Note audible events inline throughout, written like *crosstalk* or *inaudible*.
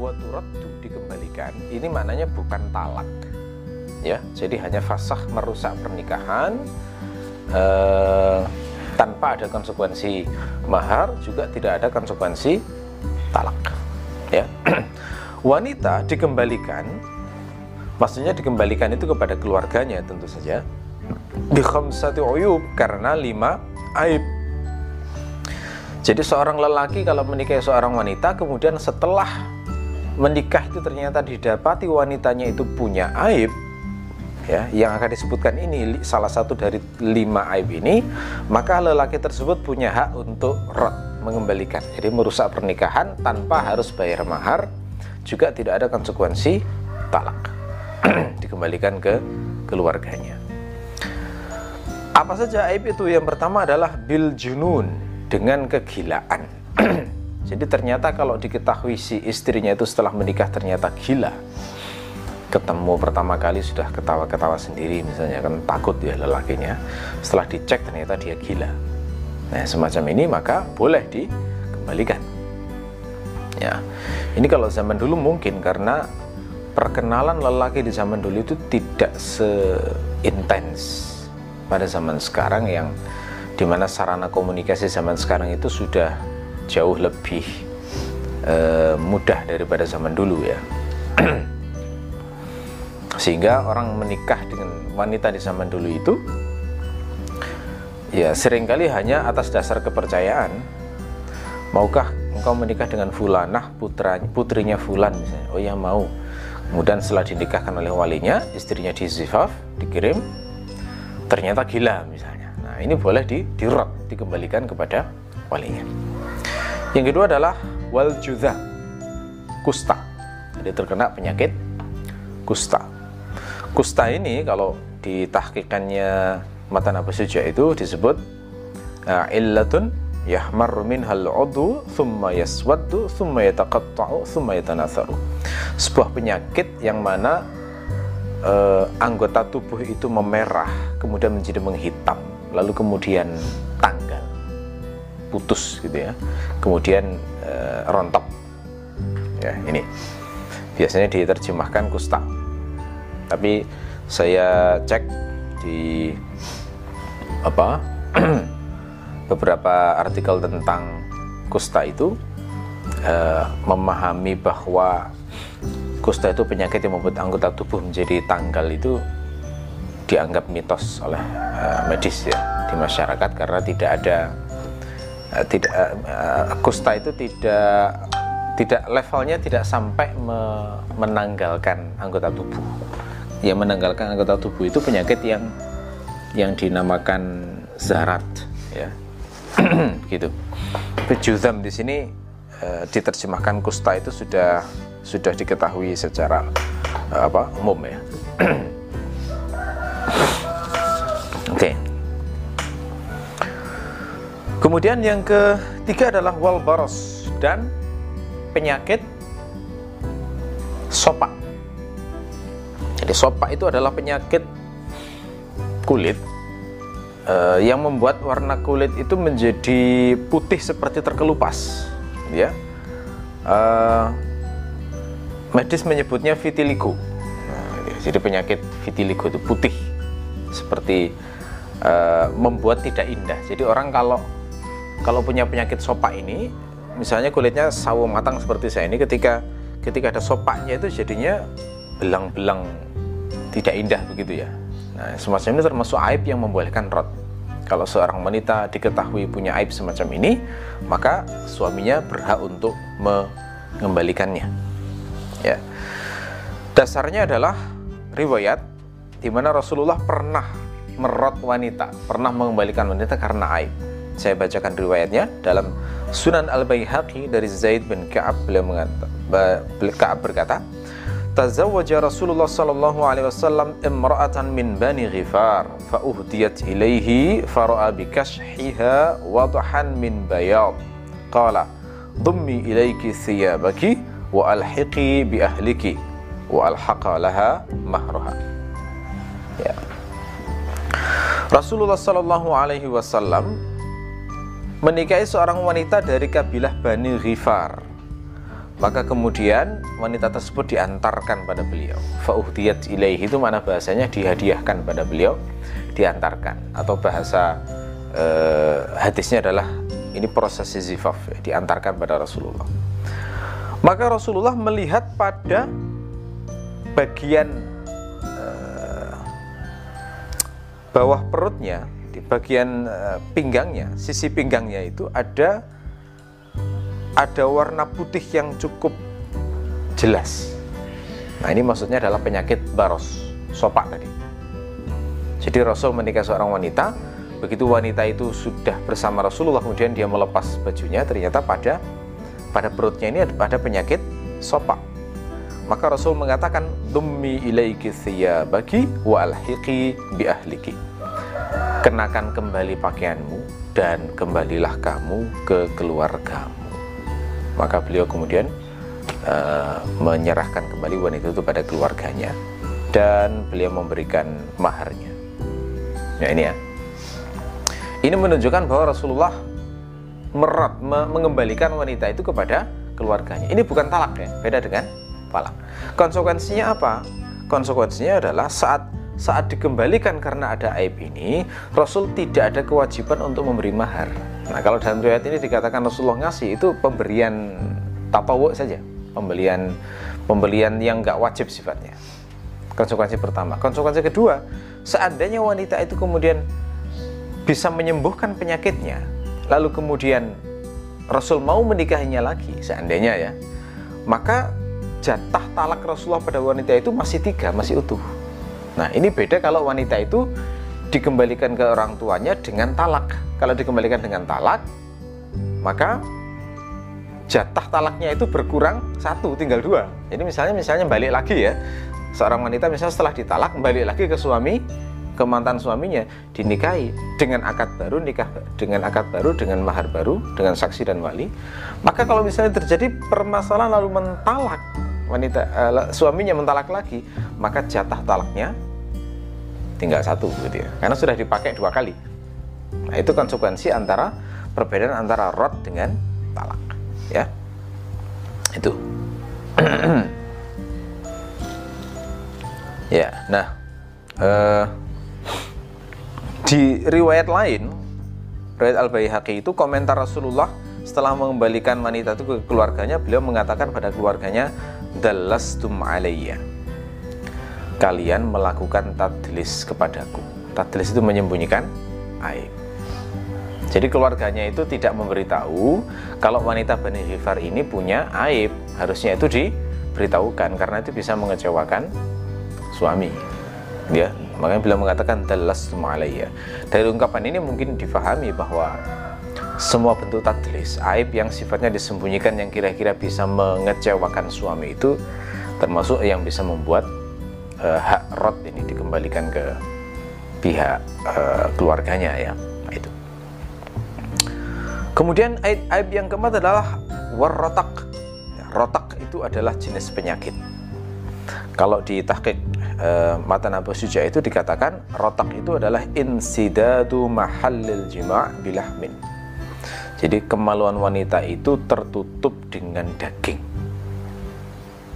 bahwa turaddu dikembalikan ini maknanya bukan talak. Ya jadi hanya fasah merusak pernikahan eh, tanpa ada konsekuensi mahar juga tidak ada konsekuensi talak. Ya. *clears throat* Wanita dikembalikan maksudnya dikembalikan itu kepada keluarganya tentu saja bi khamsati uyub karena lima aib. Jadi seorang lelaki kalau menikahi seorang wanita kemudian setelah menikah itu ternyata didapati wanitanya itu punya aib ya yang akan disebutkan ini salah satu dari lima aib ini maka lelaki tersebut punya hak untuk rot mengembalikan. Jadi merusak pernikahan tanpa harus bayar mahar juga tidak ada konsekuensi talak. *clears throat* Dikembalikan ke keluarganya. Apa saja aib itu? Yang pertama adalah bil junun dengan kegilaan *clears throat* jadi ternyata kalau diketahui si istrinya itu setelah menikah ternyata gila. Ketemu pertama kali sudah ketawa-ketawa sendiri misalnya kan takut ya lelakinya. Setelah dicek ternyata dia gila. Nah semacam ini maka boleh dikembalikan. Ya ini kalau zaman dulu mungkin karena perkenalan lelaki di zaman dulu itu tidak seintens pada zaman sekarang yang di mana sarana komunikasi zaman sekarang itu sudah jauh lebih uh, mudah daripada zaman dulu ya. *clears throat* Sehingga orang menikah dengan wanita di zaman dulu itu ya sering kali hanya atas dasar kepercayaan maukah engkau menikah dengan fulanah putra putrinya fulan? misalnya. Oh ya mau. Kemudian setelah dinikahkan oleh walinya istrinya dizifaf dikirim ternyata gila misalnya. Nah ini boleh di dirot dikembalikan kepada walinya yang kedua adalah wal kusta. Jadi terkena penyakit kusta. Kusta ini kalau ditahkikannya matan Abu Suja itu disebut uh, illatun yahmar minhal udu thumma yaswaddu thumma yataqatta'u thumma yatanatharu. Sebuah penyakit yang mana uh, anggota tubuh itu memerah kemudian menjadi menghitam. Lalu kemudian putus gitu ya. Kemudian uh, rontok. Ya ini. Biasanya diterjemahkan kusta. Tapi saya cek di apa *clears throat* beberapa artikel tentang kusta itu uh, memahami bahwa kusta itu penyakit yang membuat anggota tubuh menjadi tanggal itu dianggap mitos oleh uh, medis ya di masyarakat karena tidak ada tidak uh, kusta itu tidak tidak levelnya tidak sampai me menanggalkan anggota tubuh. Yang menanggalkan anggota tubuh itu penyakit yang yang dinamakan zarat ya. *clears throat* Gitu. Juzam di sini e, diterjemahkan kusta itu sudah sudah diketahui secara e, apa umum ya *clears throat* kemudian yang ketiga adalah walbaros dan penyakit sopak jadi sopak itu adalah penyakit kulit uh, yang membuat warna kulit itu menjadi putih seperti terkelupas, ya. Uh, medis menyebutnya vitiligo. Nah, jadi penyakit vitiligo itu putih seperti uh, membuat tidak indah. Jadi orang kalau kalau punya penyakit sopak ini, misalnya kulitnya sawo matang seperti saya ini, ketika ketika ada sopaknya itu jadinya belang-belang tidak indah begitu ya. Nah, semacam ini termasuk aib yang membolehkan rot. Kalau seorang wanita diketahui punya aib semacam ini, maka suaminya berhak untuk mengembalikannya. Ya. Dasarnya adalah riwayat di mana Rasulullah pernah merot wanita, pernah mengembalikan wanita karena aib. Saya bacakan riwayatnya. Dalam Sunan Al-Baihaqi dari Zaid bin Ka'ab beliau mengatakan Ka'ab berkata, tazawwaja Rasulullah sallallahu alaihi wasallam imra'atan min Bani Ghifar fa uhdiyat ilaihi fara'a bi kashhiha wadhan min bayad. Qala dhammi ilaiki thiyabaki wa alhiqi bi ahliki wa alhaqa laha mahraha ya. Rasulullah sallallahu alaihi wasallam menikahi seorang wanita dari kabilah Bani Ghifar. Maka kemudian wanita tersebut diantarkan pada beliau. Fauhdiyat ilaihi itu mana bahasanya? Dihadiahkan pada beliau diantarkan. Atau bahasa eh, hadisnya adalah ini proses zifaf ya, diantarkan pada Rasulullah. Maka Rasulullah melihat pada bagian eh, bawah perutnya bagian eh, pinggangnya sisi pinggangnya itu ada ada warna putih yang cukup jelas. Nah ini maksudnya adalah penyakit baros, sopak tadi. Jadi Rasul menikah seorang wanita, begitu wanita itu sudah bersama Rasulullah, kemudian dia melepas bajunya, ternyata pada pada perutnya ini ada penyakit sopak. Maka Rasul mengatakan, Dummi ilaiki bagi wa alhiqi bi ahliki. Kenakan kembali pakaianmu dan kembalilah kamu ke keluargamu. Maka beliau kemudian uh, menyerahkan kembali wanita itu pada keluarganya dan beliau memberikan maharnya. Ya ini ya. Ini menunjukkan bahwa Rasulullah merat me mengembalikan wanita itu kepada keluarganya. Ini bukan talak ya beda dengan talak. Konsekuensinya apa? Konsekuensinya adalah saat saat dikembalikan karena ada aib ini, Rasul tidak ada kewajiban untuk memberi mahar. Nah, kalau dalam riwayat ini dikatakan Rasulullah ngasih itu pemberian tapawu saja, pembelian pembelian yang nggak wajib sifatnya. Konsekuensi pertama. Konsekuensi kedua, seandainya wanita itu kemudian bisa menyembuhkan penyakitnya, lalu kemudian Rasul mau menikahinya lagi, seandainya ya, maka jatah talak Rasulullah pada wanita itu masih tiga, masih utuh. Nah, ini beda kalau wanita itu dikembalikan ke orang tuanya dengan talak. Kalau dikembalikan dengan talak, maka jatah talaknya itu berkurang satu, tinggal dua. Jadi misalnya misalnya balik lagi ya, seorang wanita misalnya setelah ditalak balik lagi ke suami, ke mantan suaminya, dinikahi dengan akad baru, nikah dengan akad baru, dengan mahar baru, dengan saksi dan wali. Maka kalau misalnya terjadi permasalahan lalu mentalak wanita uh, suaminya mentalak lagi, maka jatah talaknya tinggal satu gitu ya. Karena sudah dipakai dua kali. Nah, itu konsekuensi antara perbedaan antara rot dengan talak, ya. Itu. *clears throat* ya, nah uh, di riwayat lain, riwayat Al Baihaqi itu komentar Rasulullah setelah mengembalikan wanita itu ke keluarganya, beliau mengatakan pada keluarganya, dalastum alayya. Kalian melakukan tadlis kepadaku. Tadlis itu menyembunyikan aib. Jadi keluarganya itu tidak memberitahu kalau wanita Bani Hifar ini punya aib. Harusnya itu diberitahukan karena itu bisa mengecewakan suami. Ya makanya beliau mengatakan dalastum alayya. Dari ungkapan ini mungkin difahami bahwa semua bentuk tadlis, aib yang sifatnya disembunyikan yang kira-kira bisa mengecewakan suami itu termasuk yang bisa membuat uh, hak rot ini dikembalikan ke pihak uh, keluarganya ya itu. Kemudian aib, aib yang keempat adalah warrotak. Rotak itu adalah jenis penyakit. Kalau di tahqiq uh, matan Abu Suja itu dikatakan rotak itu adalah insidadu mahallil jima' bilahmin jadi kemaluan wanita itu tertutup dengan daging.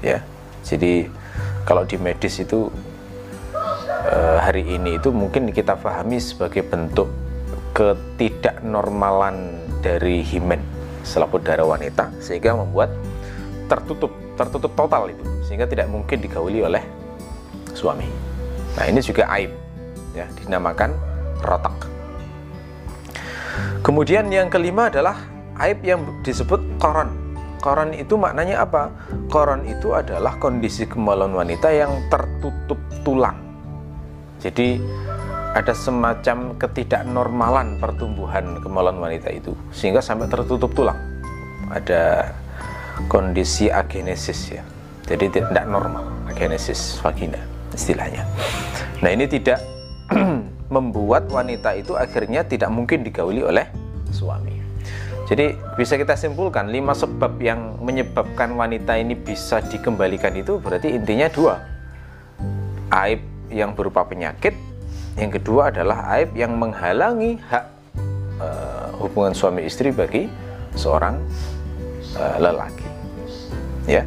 Ya. Jadi kalau di medis itu eh, hari ini itu mungkin kita pahami sebagai bentuk ketidaknormalan dari himen selaput darah wanita sehingga membuat tertutup tertutup total itu sehingga tidak mungkin digauli oleh suami. Nah ini juga aib ya dinamakan rotak. Kemudian yang kelima adalah aib yang disebut koron. Koron itu maknanya apa? Koron itu adalah kondisi kemaluan wanita yang tertutup tulang. Jadi ada semacam ketidaknormalan pertumbuhan kemaluan wanita itu sehingga sampai tertutup tulang. Ada kondisi agenesis ya. Jadi tidak normal, agenesis vagina istilahnya. Nah, ini tidak membuat wanita itu akhirnya tidak mungkin digauli oleh suami. Jadi bisa kita simpulkan lima sebab yang menyebabkan wanita ini bisa dikembalikan itu berarti intinya dua. Aib yang berupa penyakit, yang kedua adalah aib yang menghalangi hak uh, hubungan suami istri bagi seorang uh, lelaki. ya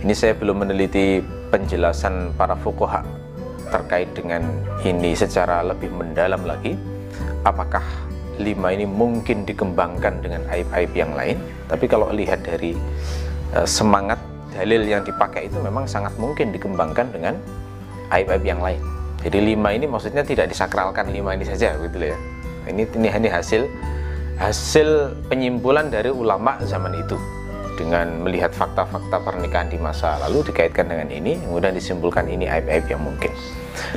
ini saya belum meneliti penjelasan para fukoha terkait dengan ini secara lebih mendalam lagi apakah lima ini mungkin dikembangkan dengan aib-aib yang lain? Tapi kalau lihat dari uh, semangat dalil yang dipakai itu memang sangat mungkin dikembangkan dengan aib-aib yang lain. Jadi lima ini maksudnya tidak disakralkan lima ini saja gitu ya. Ini ini, ini hasil hasil penyimpulan dari ulama zaman itu. Dengan melihat fakta-fakta pernikahan di masa lalu dikaitkan dengan ini kemudian disimpulkan ini aib-aib yang mungkin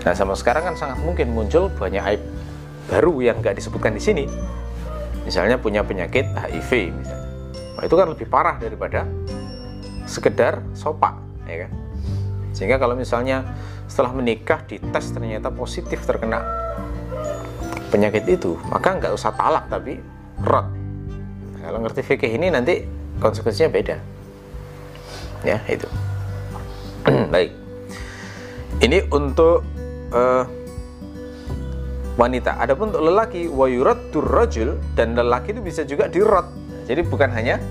nah sama sekarang kan sangat mungkin muncul banyak aib baru yang nggak disebutkan di sini. Misalnya punya penyakit HIV misalnya. Nah, itu kan lebih parah daripada sekedar sopak ya kan? Sehingga kalau misalnya setelah menikah dites ternyata positif terkena penyakit itu maka nggak usah talak tapi rot. Nah, kalau ngerti fikih ini nanti konsekuensinya beda. Ya itu. *clears throat* Baik ini untuk uh, wanita. Adapun untuk lelaki wayurat turrojul dan lelaki itu bisa juga dirot. Jadi bukan hanya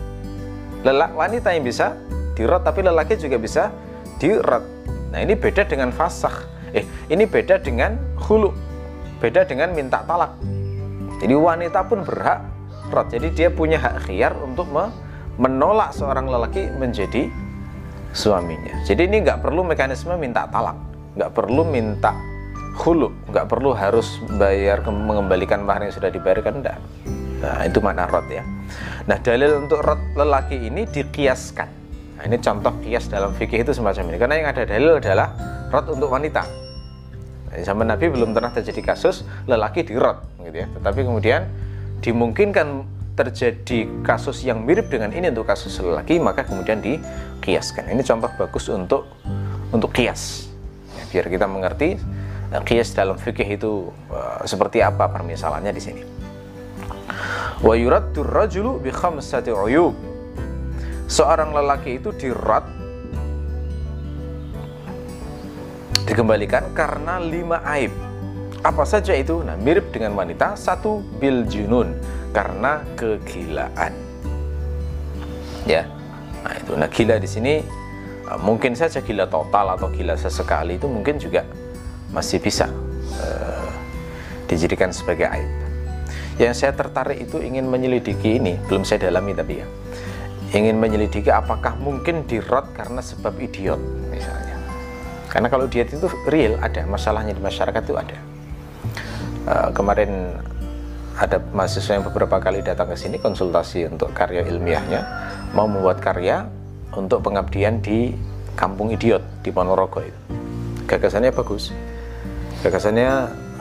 lelak wanita yang bisa dirot, tapi lelaki juga bisa dirot. Nah ini beda dengan fasah. Eh ini beda dengan hulu. Beda dengan minta talak. Jadi wanita pun berhak rot. Jadi dia punya hak khiar untuk menolak seorang lelaki menjadi suaminya. Jadi ini nggak perlu mekanisme minta talak, nggak perlu minta hulu nggak perlu harus bayar mengembalikan mahar yang sudah dibayarkan enggak nah itu makna rot ya. Nah dalil untuk rot lelaki ini dikiaskan. Nah, ini contoh kias dalam fikih itu semacam ini. Karena yang ada dalil adalah rot untuk wanita. Nah, zaman Nabi belum pernah terjadi kasus lelaki dirot gitu ya. Tetapi kemudian dimungkinkan terjadi kasus yang mirip dengan ini untuk kasus lelaki maka kemudian dikiaskan. Ini contoh bagus untuk untuk kias biar kita mengerti qiyas dalam fikih itu uh, seperti apa permisalannya di sini. Wa yuraddu rajulu bi khamsati uyub. Seorang lelaki itu dirad dikembalikan karena lima aib. Apa saja itu? Nah, mirip dengan wanita. Satu bil junun karena kegilaan. Ya. Nah, itu. Nah, gila di sini uh, mungkin saja gila total atau gila sesekali itu mungkin juga masih bisa uh, dijadikan sebagai aib. Yang saya tertarik itu ingin menyelidiki ini, belum saya dalami tapi ya. Ingin menyelidiki apakah mungkin dirot karena sebab idiot misalnya. Karena kalau idiot itu real ada masalahnya di masyarakat itu ada. Uh, kemarin ada mahasiswa yang beberapa kali datang ke sini konsultasi untuk karya ilmiahnya mau membuat karya untuk pengabdian di kampung idiot di Ponorogo itu. Gagasannya bagus. Gagasannya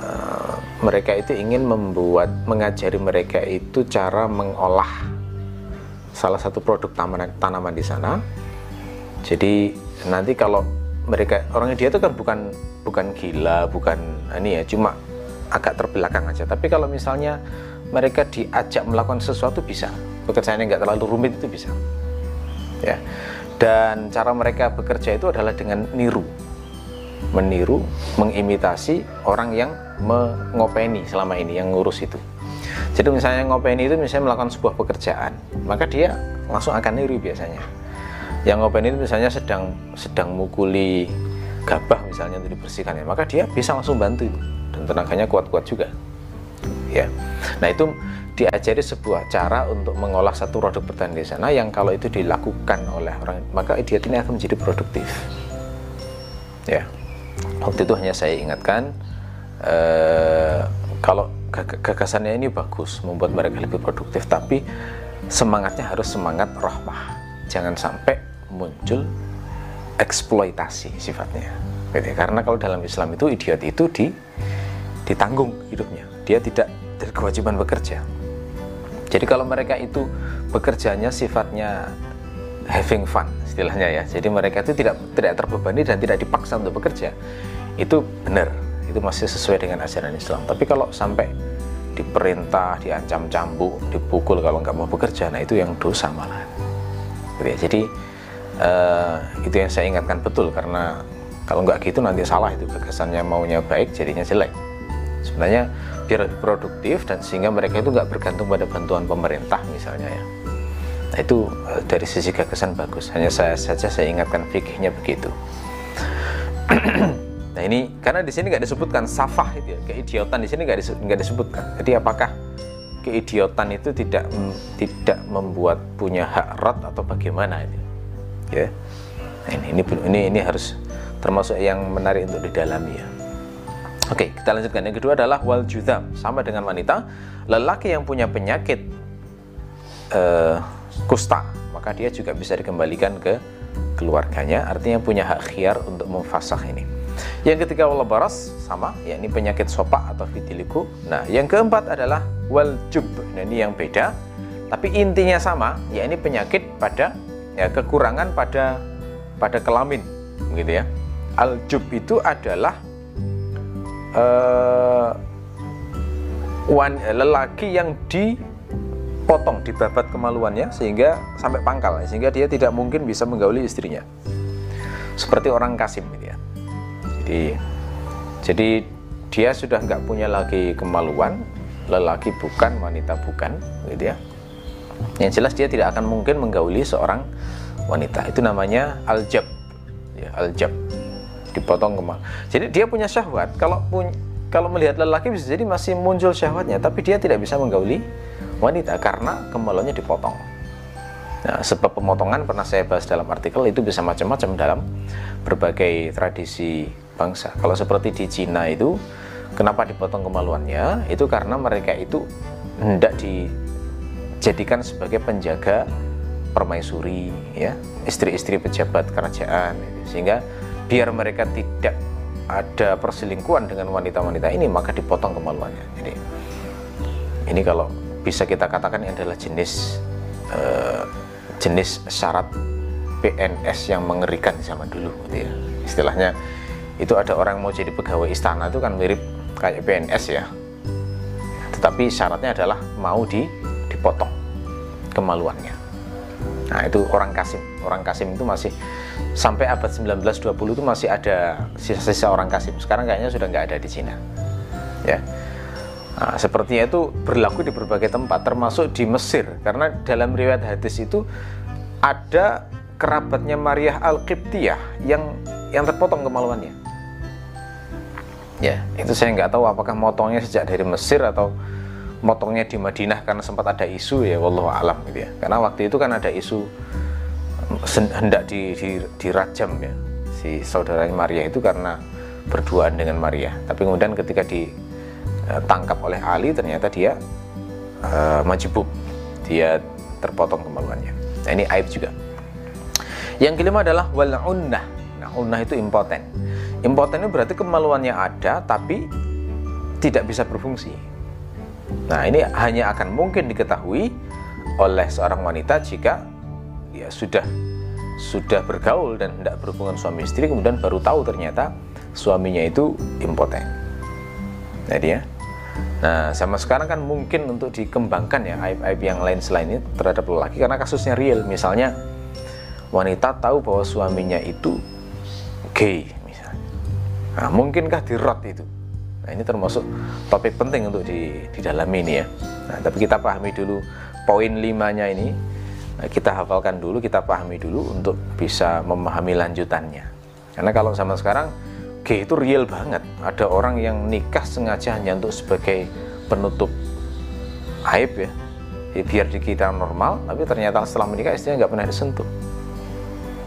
uh, mereka itu ingin membuat mengajari mereka itu cara mengolah salah satu produk tanaman tanaman di sana. Jadi nanti kalau mereka orangnya dia itu kan bukan bukan gila bukan ini ya cuma agak terbelakang aja. Tapi kalau misalnya mereka diajak melakukan sesuatu bisa. Pekerjaan yang nggak terlalu rumit itu bisa ya dan cara mereka bekerja itu adalah dengan niru meniru, mengimitasi orang yang mengopeni selama ini, yang ngurus itu. Jadi misalnya ngopeni itu misalnya melakukan sebuah pekerjaan, maka dia langsung akan niru biasanya. Yang ngopeni itu misalnya sedang sedang mukuli gabah misalnya untuk dibersihkan ya, maka dia bisa langsung bantu dan tenaganya kuat-kuat juga. Ya. Nah, itu diajari sebuah cara untuk mengolah satu produk pertanian di sana yang kalau itu dilakukan oleh orang maka idiot ini akan menjadi produktif. Ya waktu itu hanya saya ingatkan uh, kalau gagasannya ini bagus membuat mereka lebih produktif tapi semangatnya harus semangat rahmah jangan sampai muncul eksploitasi sifatnya gitu ya. karena kalau dalam Islam itu idiot itu di ditanggung hidupnya dia tidak dari kewajiban bekerja. Jadi kalau mereka itu bekerjanya sifatnya having fun istilahnya ya. Jadi mereka itu tidak tidak terbebani dan tidak dipaksa untuk bekerja. Itu benar itu masih sesuai dengan ajaran Islam. Tapi kalau sampai diperintah diancam cambuk dipukul kalau nggak mau bekerja nah itu yang dosa malah gitu ya. jadi uh, itu yang saya ingatkan betul karena kalau nggak gitu nanti salah itu. Gagasannya maunya baik jadinya jelek. Sebenarnya lebih produktif dan sehingga mereka itu nggak bergantung pada bantuan pemerintah misalnya ya Nah, itu uh, dari sisi gagasan bagus. Hanya saya saja saya ingatkan fikihnya begitu. *clears throat* nah ini karena di sini nggak disebutkan safah itu ya, keidiotan di sini nggak disebut, disebutkan. Jadi apakah keidiotan itu tidak tidak membuat punya hak rot atau bagaimana itu? Ya. Nah, ini, ini ini ini harus termasuk yang menarik untuk didalami ya. Oke, kita lanjutkan. Yang kedua adalah wal judam, sama dengan wanita, lelaki yang punya penyakit uh, kusta, maka dia juga bisa dikembalikan ke keluarganya, artinya punya hak khiar untuk memfasah ini. Yang ketiga wal baras sama, yakni penyakit sopak atau vitiligo. Nah, yang keempat adalah wal jub. Nah, ini yang beda, tapi intinya sama, yakni penyakit pada ya kekurangan pada pada kelamin, begitu ya. Al jub itu adalah uh, lelaki yang di dipotong, dibabat kemaluannya sehingga sampai pangkal, sehingga dia tidak mungkin bisa menggauli istrinya. Seperti orang Kasim gitu ya. Jadi jadi dia sudah nggak punya lagi kemaluan, lelaki bukan, wanita bukan, gitu ya. Yang jelas dia tidak akan mungkin menggauli seorang wanita. Itu namanya aljab. Ya, aljab. Dipotong kemal. Jadi dia punya syahwat. Kalau pun kalau melihat lelaki bisa jadi masih muncul syahwatnya, tapi dia tidak bisa menggauli wanita karena kemaluannya dipotong. Nah, sebab pemotongan pernah saya bahas dalam artikel itu bisa macam-macam dalam berbagai tradisi bangsa. Kalau seperti di Cina itu, kenapa dipotong kemaluannya? Itu karena mereka itu hendak dijadikan sebagai penjaga permaisuri, ya, istri-istri pejabat kerajaan, sehingga biar mereka tidak ada perselingkuhan dengan wanita-wanita ini, maka dipotong kemaluannya. Jadi ini kalau bisa kita katakan ini adalah jenis uh, jenis syarat PNS yang mengerikan zaman dulu gitu ya. Istilahnya itu ada orang mau jadi pegawai istana itu kan mirip kayak PNS ya. Tetapi syaratnya adalah mau di dipotong kemaluannya. Nah, itu orang Kasim. Orang Kasim itu masih sampai abad 19-20 itu masih ada sisa-sisa orang Kasim. Sekarang kayaknya sudah nggak ada di Cina. Ya. Nah, sepertinya itu berlaku di berbagai tempat, termasuk di Mesir, karena dalam riwayat hadis itu ada kerabatnya Maria Al-Qibtiyah yang yang terpotong kemaluannya. Ya, itu saya nggak tahu apakah motongnya sejak dari Mesir atau motongnya di Madinah karena sempat ada isu ya, wallahu alam gitu ya. Karena waktu itu kan ada isu hendak di, di, dirajam ya si saudaranya Maria itu karena berduaan dengan Maria. Tapi kemudian ketika di Eh, oleh Ali ternyata dia uh, majibub. Dia terpotong kemaluannya nah, ini aib juga. Yang kelima adalah wal unnah. Nah unnah itu impoten. Impoten itu berarti kemaluannya ada tapi tidak bisa berfungsi. Nah ini hanya akan mungkin diketahui oleh seorang wanita jika ya sudah sudah bergaul dan tidak berhubungan suami istri kemudian baru tahu ternyata suaminya itu impoten nah dia Nah, sama sekarang kan mungkin untuk dikembangkan ya aib-aib yang lain selain ini terhadap lelaki karena kasusnya real. Misalnya wanita tahu bahwa suaminya itu gay misalnya. Nah, mungkinkah dirot itu? Nah, ini termasuk topik penting untuk di, didalami ini ya. Nah, tapi kita pahami dulu poin limanya ini. Nah, kita hafalkan dulu, kita pahami dulu untuk bisa memahami lanjutannya. Karena kalau sama sekarang G itu real banget. Ada orang yang nikah sengaja hanya untuk sebagai penutup aib ya. ya biar kita normal, tapi ternyata setelah menikah istrinya nggak pernah disentuh.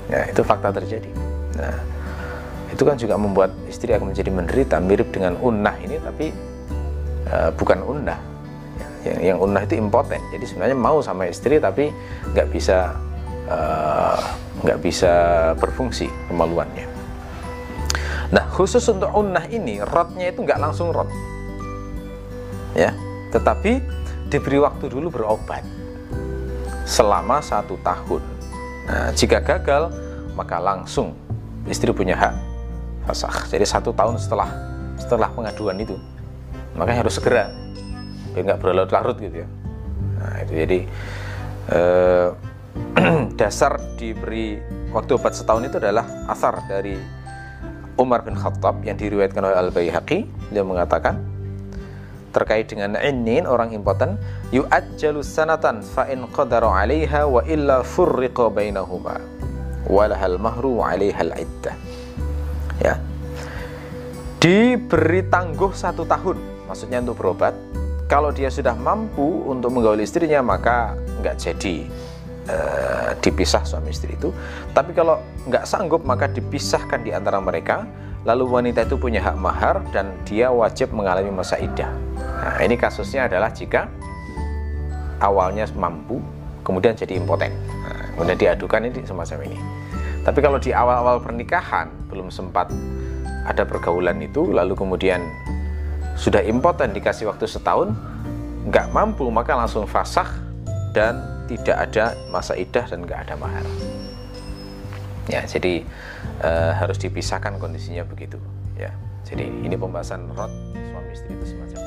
Ya, itu fakta terjadi. Nah, itu kan juga membuat istri akan menjadi menderita, mirip dengan unnah ini, tapi uh, bukan unnah. Yang, yang unnah itu impoten. Jadi sebenarnya mau sama istri, tapi nggak bisa uh, nggak bisa berfungsi kemaluannya. Nah, khusus untuk unnah ini, rotnya itu nggak langsung rot. Ya, tetapi diberi waktu dulu berobat selama satu tahun. Nah, jika gagal, maka langsung istri punya hak fasah. Jadi satu tahun setelah setelah pengaduan itu, makanya harus segera, biar nggak berlarut-larut gitu ya. Nah, itu jadi eh, *clears throat* dasar diberi waktu obat setahun itu adalah asar dari Umar bin Khattab yang diriwayatkan oleh Al-Baihaqi. Dia mengatakan terkait dengan inin orang impoten yu'ajjalu sanatan fa in qadara 'alaiha wa illa furriqa bainahuma walahal mahru 'alaiha al-iddah ya. Diberi tangguh satu tahun maksudnya untuk berobat kalau dia sudah mampu untuk menggauli istrinya maka nggak jadi uh, dipisah suami istri itu tapi kalau nggak sanggup maka dipisahkan di antara mereka lalu wanita itu punya hak mahar dan dia wajib mengalami masa idah. Nah, ini kasusnya adalah jika awalnya mampu, kemudian jadi impoten. Nah, kemudian diadukan ini semacam ini. Tapi kalau di awal-awal pernikahan belum sempat ada pergaulan itu, lalu kemudian sudah impoten dikasih waktu setahun, nggak mampu maka langsung fasah dan tidak ada masa idah dan nggak ada mahar. Ya, jadi e, harus dipisahkan kondisinya begitu. Ya, jadi ini pembahasan rot suami istri itu sebenarnya.